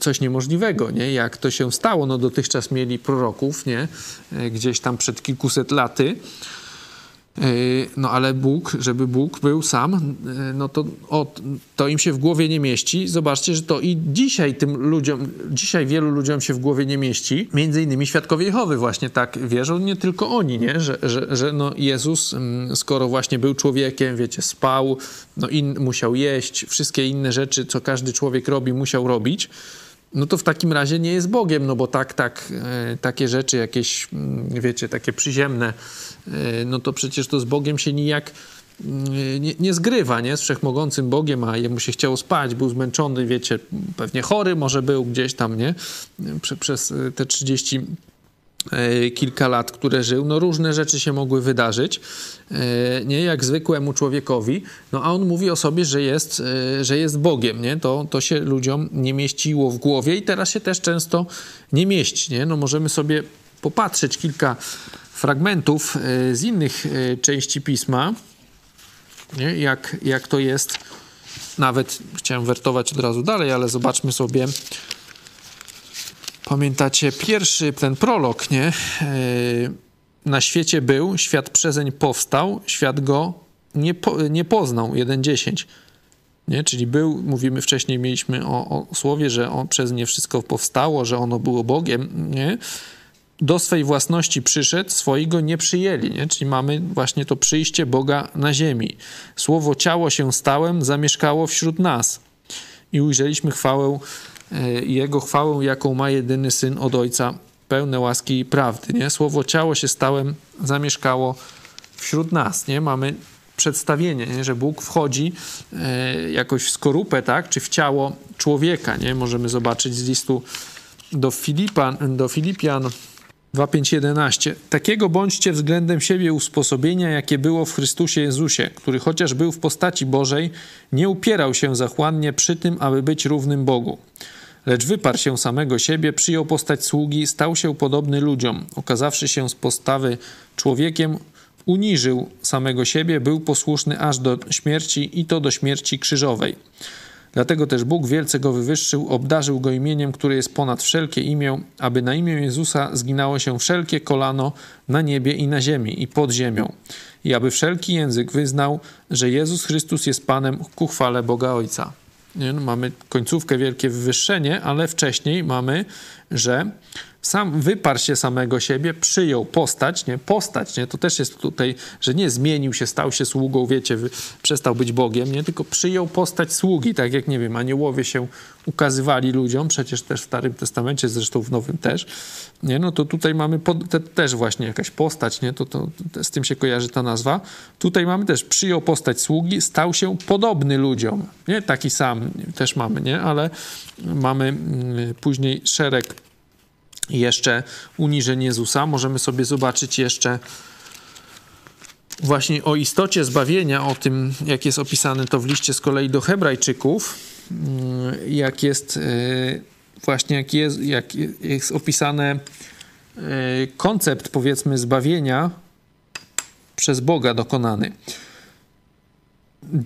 coś niemożliwego, nie? Jak to się stało? No dotychczas mieli proroków, nie? E, gdzieś tam przed kilkuset laty. E, no ale Bóg, żeby Bóg był sam, e, no to, o, to im się w głowie nie mieści. Zobaczcie, że to i dzisiaj tym ludziom, dzisiaj wielu ludziom się w głowie nie mieści. Między innymi świadkowie Jehowy właśnie tak wierzą, nie tylko oni, nie? Że, że, że no Jezus, mm, skoro właśnie był człowiekiem, wiecie, spał, no in, musiał jeść, wszystkie inne rzeczy, co każdy człowiek robi, musiał robić no to w takim razie nie jest Bogiem, no bo tak, tak, e, takie rzeczy jakieś, mm, wiecie, takie przyziemne, e, no to przecież to z Bogiem się nijak mm, nie, nie zgrywa, nie? Z wszechmogącym Bogiem, a jemu się chciało spać, był zmęczony, wiecie, pewnie chory może był gdzieś tam, nie? Prze, przez te 30 E, kilka lat, które żył, no różne rzeczy się mogły wydarzyć, e, nie jak zwykłemu człowiekowi, no a on mówi o sobie, że jest, e, że jest Bogiem, nie? To, to się ludziom nie mieściło w głowie i teraz się też często nie mieści, nie? No możemy sobie popatrzeć kilka fragmentów z innych części Pisma, nie? Jak, jak to jest, nawet chciałem wertować od razu dalej, ale zobaczmy sobie Pamiętacie pierwszy ten prolog, nie? E, na świecie był, świat przezeń powstał, świat go nie, po, nie poznał. 1.10. Nie? Czyli był, mówimy wcześniej, mieliśmy o, o słowie, że on, przez nie wszystko powstało, że ono było Bogiem. Nie? Do swej własności przyszedł, swojego nie przyjęli. Nie? Czyli mamy właśnie to przyjście Boga na ziemi. Słowo ciało się stałem, zamieszkało wśród nas i ujrzeliśmy chwałę E, Jego chwałę, jaką ma jedyny Syn od Ojca, pełne łaski i prawdy. Nie? Słowo ciało się stałem, zamieszkało wśród nas. Nie? Mamy przedstawienie, nie? że Bóg wchodzi e, jakoś w skorupę, tak? czy w ciało człowieka. Nie? Możemy zobaczyć z listu do, Filipan, do Filipian 2.5.11. Takiego bądźcie względem siebie usposobienia, jakie było w Chrystusie Jezusie, który chociaż był w postaci Bożej, nie upierał się zachłannie przy tym, aby być równym Bogu lecz wyparł się samego siebie, przyjął postać sługi, stał się podobny ludziom. Okazawszy się z postawy człowiekiem, uniżył samego siebie, był posłuszny aż do śmierci i to do śmierci krzyżowej. Dlatego też Bóg wielce go wywyższył, obdarzył go imieniem, które jest ponad wszelkie imię, aby na imię Jezusa zginało się wszelkie kolano na niebie i na ziemi i pod ziemią, i aby wszelki język wyznał, że Jezus Chrystus jest Panem ku chwale Boga Ojca. No, mamy końcówkę, wielkie wywyższenie, ale wcześniej mamy, że sam wyparł się samego siebie, przyjął postać, nie? Postać, nie? To też jest tutaj, że nie zmienił się, stał się sługą, wiecie, przestał być Bogiem, nie? Tylko przyjął postać sługi, tak jak, nie wiem, aniołowie się ukazywali ludziom, przecież też w Starym Testamencie, zresztą w Nowym też, nie? No to tutaj mamy pod, te, też właśnie jakaś postać, nie? To, to, to, z tym się kojarzy ta nazwa. Tutaj mamy też, przyjął postać sługi, stał się podobny ludziom, nie? Taki sam też mamy, nie? Ale mamy mm, później szereg jeszcze uniżeń Jezusa. Możemy sobie zobaczyć jeszcze właśnie o istocie zbawienia, o tym, jak jest opisane to w liście z kolei do Hebrajczyków, mm, jak jest y, właśnie, jak jest, jak jest opisane y, koncept, powiedzmy, zbawienia przez Boga dokonany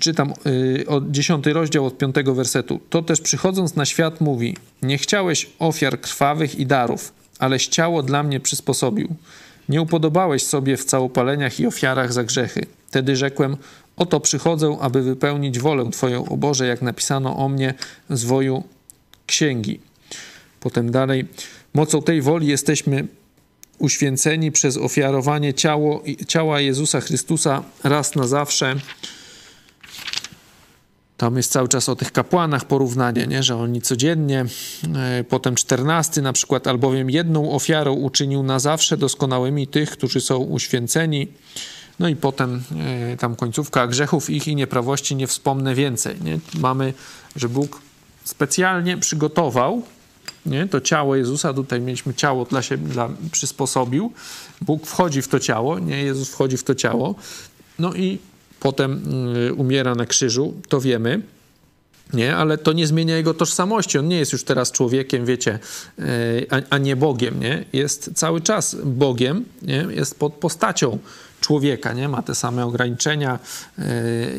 czytam y, od 10 rozdział od 5 wersetu. To też przychodząc na świat mówi: Nie chciałeś ofiar krwawych i darów, aleś ciało dla mnie przysposobił. Nie upodobałeś sobie w całopaleniach i ofiarach za grzechy. Wtedy rzekłem: Oto przychodzę, aby wypełnić wolę Twoją, o Boże, jak napisano o mnie z woju księgi. Potem dalej. Mocą tej woli jesteśmy uświęceni przez ofiarowanie ciało, ciała Jezusa Chrystusa raz na zawsze tam jest cały czas o tych kapłanach porównanie, nie? że oni codziennie, e, potem czternasty na przykład, albowiem jedną ofiarą uczynił na zawsze doskonałymi tych, którzy są uświęceni. No i potem e, tam końcówka grzechów ich i nieprawości nie wspomnę więcej. Nie? Mamy, że Bóg specjalnie przygotował nie? to ciało Jezusa, tutaj mieliśmy ciało dla siebie, dla, przysposobił. Bóg wchodzi w to ciało, nie? Jezus wchodzi w to ciało. No i potem y, umiera na krzyżu, to wiemy. Nie, ale to nie zmienia jego tożsamości. On nie jest już teraz człowiekiem, wiecie, y, a, a nie Bogiem, nie? Jest cały czas Bogiem, nie? Jest pod postacią człowieka, nie? Ma te same ograniczenia y,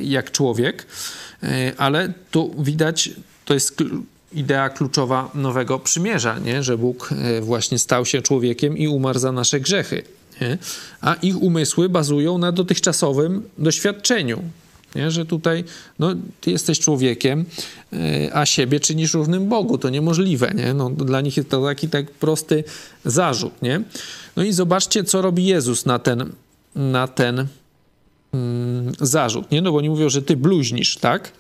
jak człowiek, ale tu widać, to jest idea kluczowa nowego przymierza, nie? że Bóg właśnie stał się człowiekiem i umarł za nasze grzechy nie? a ich umysły bazują na dotychczasowym doświadczeniu. Nie? Że tutaj no, ty jesteś człowiekiem, e, a siebie czynisz równym Bogu. To niemożliwe. Nie? No, dla nich jest to taki tak prosty zarzut. Nie? No i zobaczcie, co robi Jezus na ten, na ten mm, zarzut. Nie? No bo oni mówią, że ty bluźnisz, tak?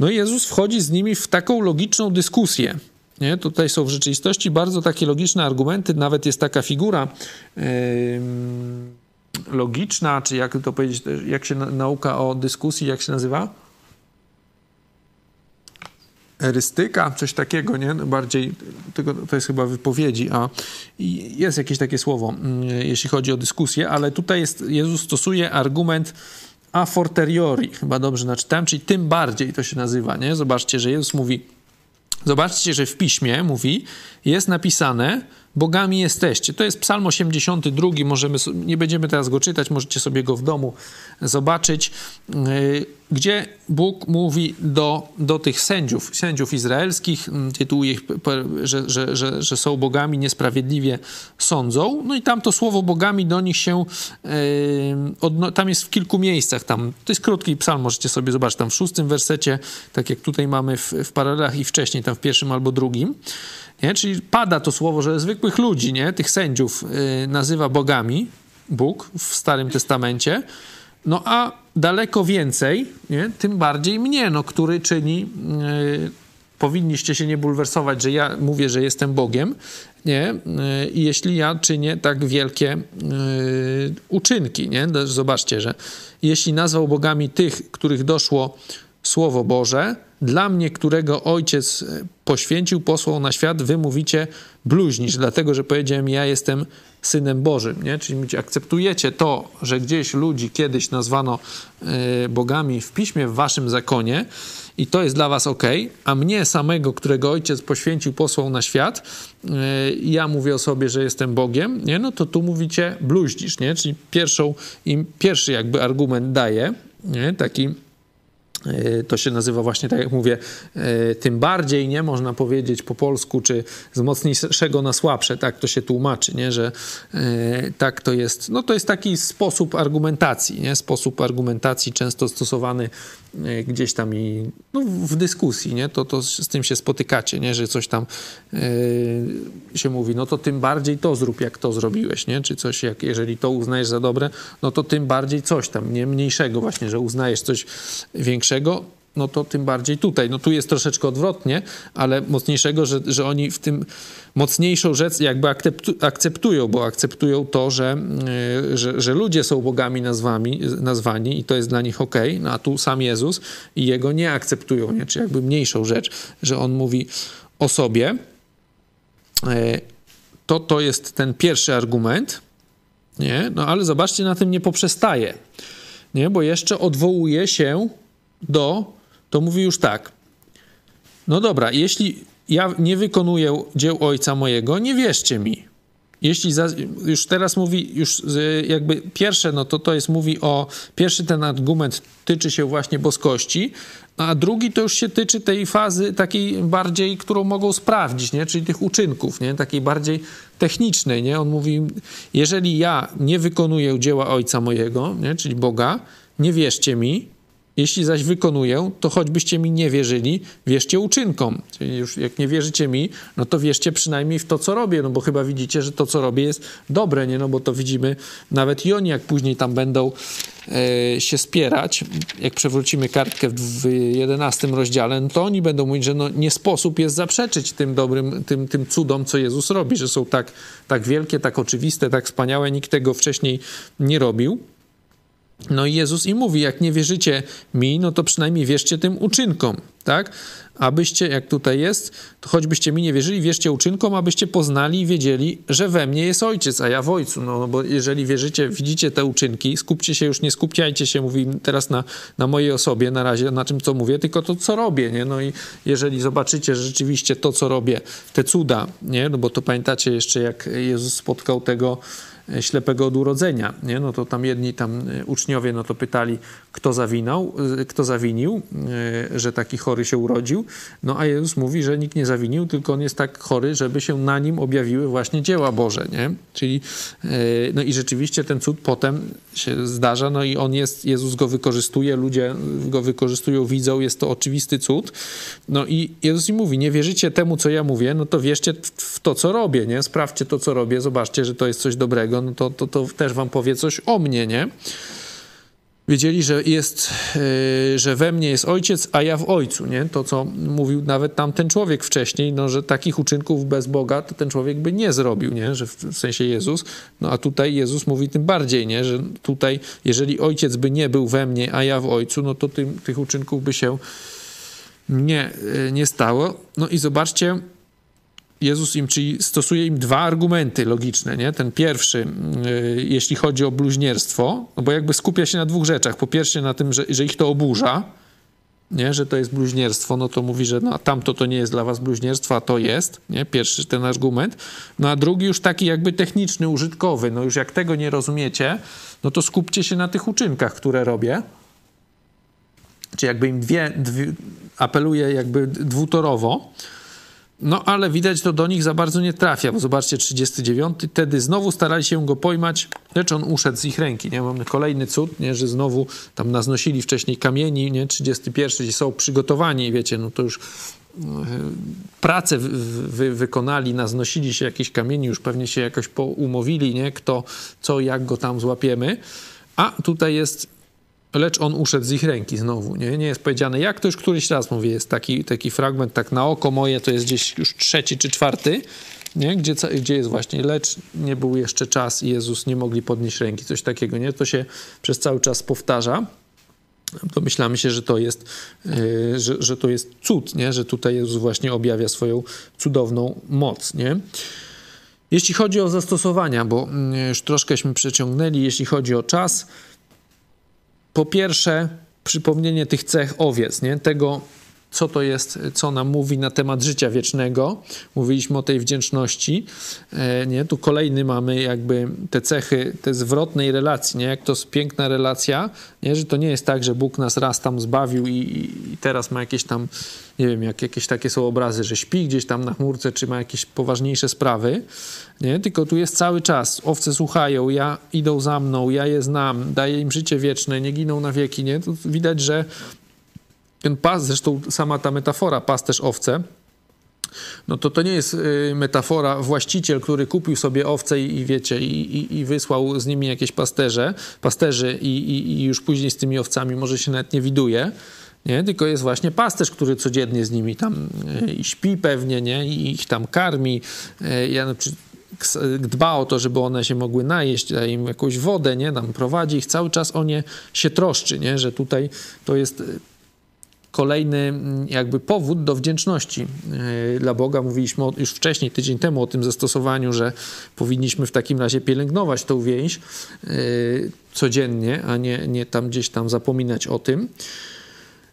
No i Jezus wchodzi z nimi w taką logiczną dyskusję. Nie? Tutaj są w rzeczywistości bardzo takie logiczne argumenty, nawet jest taka figura yy, logiczna, czy jak to powiedzieć, jak się nauka o dyskusji, jak się nazywa? Erystyka, coś takiego, nie? Bardziej, tego, to jest chyba wypowiedzi, a jest jakieś takie słowo, yy, jeśli chodzi o dyskusję, ale tutaj jest, Jezus stosuje argument a fortiori, chyba dobrze naczytałem, czyli tym bardziej to się nazywa, nie? Zobaczcie, że Jezus mówi, Zobaczcie, że w piśmie mówi, jest napisane, bogami jesteście. To jest Psalm 82, możemy, nie będziemy teraz go czytać, możecie sobie go w domu zobaczyć, gdzie Bóg mówi do, do tych sędziów, sędziów izraelskich, mm, tytułuje ich, że, że, że, że są bogami, niesprawiedliwie sądzą. No i tam to słowo bogami do nich się, yy, tam jest w kilku miejscach, tam, to jest krótki psalm, możecie sobie zobaczyć, tam w szóstym wersecie, tak jak tutaj mamy w, w paralelach i wcześniej, tam w pierwszym albo drugim. Nie? Czyli pada to słowo, że zwykłych ludzi, nie? tych sędziów yy, nazywa bogami, Bóg w Starym Testamencie, no a daleko więcej, nie? tym bardziej mnie, no, który czyni, yy, powinniście się nie bulwersować, że ja mówię, że jestem Bogiem, nie? Yy, jeśli ja czynię tak wielkie yy, uczynki, nie? Zobaczcie, że jeśli nazwał bogami tych, których doszło Słowo Boże, dla mnie, którego Ojciec poświęcił, posłał na świat, wy mówicie bluźnisz, dlatego, że powiedziałem, ja jestem Synem Bożym, nie? Czyli akceptujecie to, że gdzieś ludzi kiedyś nazwano y, bogami w piśmie, w waszym zakonie i to jest dla was ok, a mnie samego, którego ojciec poświęcił, posłał na świat, y, ja mówię o sobie, że jestem Bogiem, nie? No to tu mówicie bluździsz, nie? Czyli pierwszą, im pierwszy jakby argument daje, nie? Taki E, to się nazywa właśnie, tak jak mówię, e, tym bardziej, nie można powiedzieć po polsku, czy z mocniejszego na słabsze, tak to się tłumaczy, nie? że e, tak to jest. No to jest taki sposób argumentacji, nie? sposób argumentacji często stosowany gdzieś tam i no, w dyskusji, nie? To, to z tym się spotykacie, nie? że coś tam się mówi, no to tym bardziej to zrób, jak to zrobiłeś, nie? czy coś, jak jeżeli to uznajesz za dobre, no to tym bardziej coś tam, nie mniejszego właśnie, że uznajesz coś większego, no to tym bardziej tutaj. No tu jest troszeczkę odwrotnie, ale mocniejszego, że, że oni w tym mocniejszą rzecz jakby akceptują, bo akceptują to, że, e, że, że ludzie są bogami nazwami, nazwani i to jest dla nich ok, no a tu sam Jezus i Jego nie akceptują, nie? czy jakby mniejszą rzecz, że On mówi o sobie. E, to, to jest ten pierwszy argument, nie? No ale zobaczcie, na tym nie poprzestaje, nie? Bo jeszcze odwołuje się do, to mówi już tak. No dobra, jeśli ja nie wykonuję dzieł ojca mojego, nie wierzcie mi. Jeśli za, już teraz mówi, już jakby pierwsze, no to to jest, mówi o, pierwszy ten argument tyczy się właśnie boskości, a drugi to już się tyczy tej fazy takiej bardziej, którą mogą sprawdzić, nie? czyli tych uczynków, nie? takiej bardziej technicznej. Nie? On mówi, jeżeli ja nie wykonuję dzieła ojca mojego, nie? czyli Boga, nie wierzcie mi, jeśli zaś wykonuję, to choćbyście mi nie wierzyli, wierzcie uczynkom. Czyli już jak nie wierzycie mi, no to wierzcie przynajmniej w to, co robię, no bo chyba widzicie, że to, co robię jest dobre, nie? No bo to widzimy nawet i oni, jak później tam będą e, się spierać, jak przewrócimy kartkę w, w 11 rozdziale, no to oni będą mówić, że no nie sposób jest zaprzeczyć tym dobrym, tym, tym cudom, co Jezus robi, że są tak, tak wielkie, tak oczywiste, tak wspaniałe, nikt tego wcześniej nie robił. No i Jezus im mówi, jak nie wierzycie mi, no to przynajmniej wierzcie tym uczynkom, tak? Abyście, jak tutaj jest, to choćbyście mi nie wierzyli, wierzcie uczynkom, abyście poznali i wiedzieli, że we mnie jest Ojciec, a ja w Ojcu. No, no bo jeżeli wierzycie, widzicie te uczynki, skupcie się już, nie skupiajcie się, mówi teraz na, na mojej osobie, na razie na czym, co mówię, tylko to, co robię, nie? No i jeżeli zobaczycie rzeczywiście to, co robię, te cuda, nie? No bo to pamiętacie jeszcze, jak Jezus spotkał tego ślepego od urodzenia, nie? no to tam jedni tam e, uczniowie no to pytali, kto zawinął, e, kto zawinił, że taki chory się urodził, no a Jezus mówi, że nikt nie zawinił, tylko on jest tak chory, żeby się na nim objawiły właśnie dzieła Boże, nie? Czyli, no i rzeczywiście ten cud potem się zdarza, no i on jest, Jezus go wykorzystuje, ludzie go wykorzystują, widzą, jest to oczywisty cud, no i Jezus im mówi, nie wierzycie temu, co ja mówię, no to wierzcie w to, co robię, nie? Sprawdźcie to, co robię, zobaczcie, że to jest coś dobrego, no to, to, to też wam powie coś o mnie, nie? Wiedzieli, że jest, yy, że we mnie jest ojciec, a ja w ojcu, nie? To, co mówił nawet tamten człowiek wcześniej, no, że takich uczynków bez Boga to ten człowiek by nie zrobił, nie? Że w, w sensie Jezus. No a tutaj Jezus mówi tym bardziej, nie? Że tutaj, jeżeli ojciec by nie był we mnie, a ja w ojcu, no to tym, tych uczynków by się nie, yy, nie stało. No i zobaczcie, Jezus im, czyli stosuje im dwa argumenty logiczne, nie? Ten pierwszy, yy, jeśli chodzi o bluźnierstwo, no bo jakby skupia się na dwóch rzeczach. Po pierwsze na tym, że, że ich to oburza, nie? że to jest bluźnierstwo, no to mówi, że no, tamto to nie jest dla was bluźnierstwo, a to jest, nie? Pierwszy ten argument. No a drugi już taki jakby techniczny, użytkowy. No już jak tego nie rozumiecie, no to skupcie się na tych uczynkach, które robię. Czy jakby im dwie, dwie apeluję jakby dwutorowo. No ale widać to do nich za bardzo nie trafia, bo zobaczcie 39, wtedy znowu starali się go pojmać, lecz on uszedł z ich ręki, nie? Mamy kolejny cud, nie? Że znowu tam naznosili wcześniej kamieni, nie? 31, gdzie są przygotowani, wiecie, no to już no, pracę wy, wykonali, naznosili się jakieś kamieni, już pewnie się jakoś poumowili, nie? Kto, co, jak go tam złapiemy. A tutaj jest lecz on uszedł z ich ręki znowu. Nie, nie jest powiedziane jak, to już któryś raz mówię, jest taki, taki fragment, tak na oko moje, to jest gdzieś już trzeci czy czwarty, nie? Gdzie, gdzie jest właśnie, lecz nie był jeszcze czas i Jezus nie mogli podnieść ręki, coś takiego, nie? To się przez cały czas powtarza. To myślamy się, że to jest, yy, że, że to jest cud, nie? Że tutaj Jezus właśnie objawia swoją cudowną moc, nie? Jeśli chodzi o zastosowania, bo mm, już troszkęśmy przeciągnęli, jeśli chodzi o czas, po pierwsze, przypomnienie tych cech owiec, nie? tego, co to jest, co nam mówi na temat życia wiecznego. Mówiliśmy o tej wdzięczności. E, nie? Tu kolejny mamy jakby te cechy te zwrotnej relacji, nie? jak to jest piękna relacja, nie? że to nie jest tak, że Bóg nas raz tam zbawił i, i teraz ma jakieś tam, nie wiem, jak jakieś takie są obrazy, że śpi gdzieś tam na chmurce, czy ma jakieś poważniejsze sprawy, nie? tylko tu jest cały czas. Owce słuchają, ja idą za mną, ja je znam, daję im życie wieczne, nie giną na wieki. Nie? Tu widać, że ten pas, zresztą sama ta metafora, pasterz owce, no to to nie jest y, metafora właściciel, który kupił sobie owce i, i wiecie, i, i, i, wysłał z nimi jakieś pasterze, pasterzy i, już później z tymi owcami może się nawet nie widuje, nie? tylko jest właśnie pasterz, który codziennie z nimi tam y, śpi pewnie, nie? i ich tam karmi, y, ja, dba o to, żeby one się mogły najeść, daje im jakąś wodę, nie? Tam prowadzi ich cały czas o nie się troszczy, nie? Że tutaj to jest kolejny mm, jakby powód do wdzięczności e, dla Boga. Mówiliśmy już wcześniej, tydzień temu o tym zastosowaniu, że powinniśmy w takim razie pielęgnować tą więź e, codziennie, a nie, nie tam gdzieś tam zapominać o tym.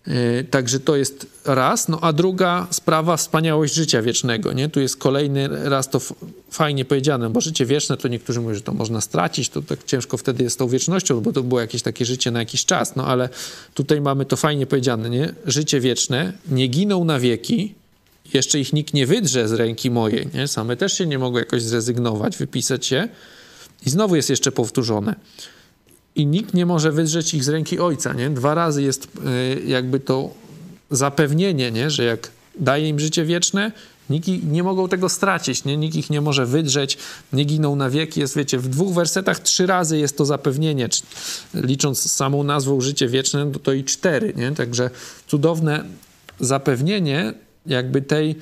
E, także to jest raz. No a druga sprawa, wspaniałość życia wiecznego. Nie? Tu jest kolejny raz to fajnie powiedziane, bo życie wieczne to niektórzy mówią, że to można stracić, to tak ciężko wtedy jest z tą wiecznością, bo to było jakieś takie życie na jakiś czas. No ale tutaj mamy to fajnie powiedziane, nie? Życie wieczne, nie giną na wieki, jeszcze ich nikt nie wydrze z ręki mojej, nie? Same też się nie mogą jakoś zrezygnować, wypisać się. I znowu jest jeszcze powtórzone i nikt nie może wydrzeć ich z ręki ojca. Nie? Dwa razy jest y, jakby to zapewnienie, nie? że jak daje im życie wieczne, nikt nie mogą tego stracić, nie? nikt ich nie może wydrzeć, nie giną na wieki. Jest, wiecie, w dwóch wersetach trzy razy jest to zapewnienie, licząc samą nazwą życie wieczne, to, to i cztery. Nie? Także cudowne zapewnienie jakby tej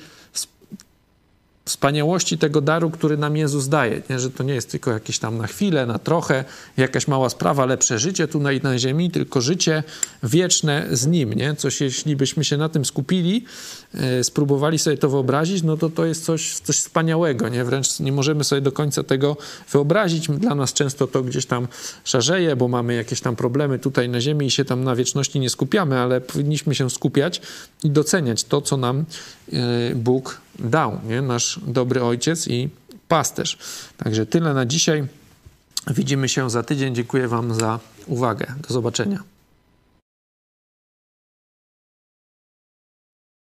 wspaniałości tego daru, który nam Jezus daje. Nie? Że to nie jest tylko jakieś tam na chwilę, na trochę, jakaś mała sprawa, lepsze życie tu na, na ziemi, tylko życie wieczne z Nim. Nie? Coś, jeśli byśmy się na tym skupili, e, spróbowali sobie to wyobrazić, no to to jest coś, coś wspaniałego. Nie? Wręcz nie możemy sobie do końca tego wyobrazić. Dla nas często to gdzieś tam szarzeje, bo mamy jakieś tam problemy tutaj na ziemi i się tam na wieczności nie skupiamy, ale powinniśmy się skupiać i doceniać to, co nam e, Bóg dał, nie? nasz dobry ojciec i pasterz. Także tyle na dzisiaj. Widzimy się za tydzień. Dziękuję Wam za uwagę. Do zobaczenia.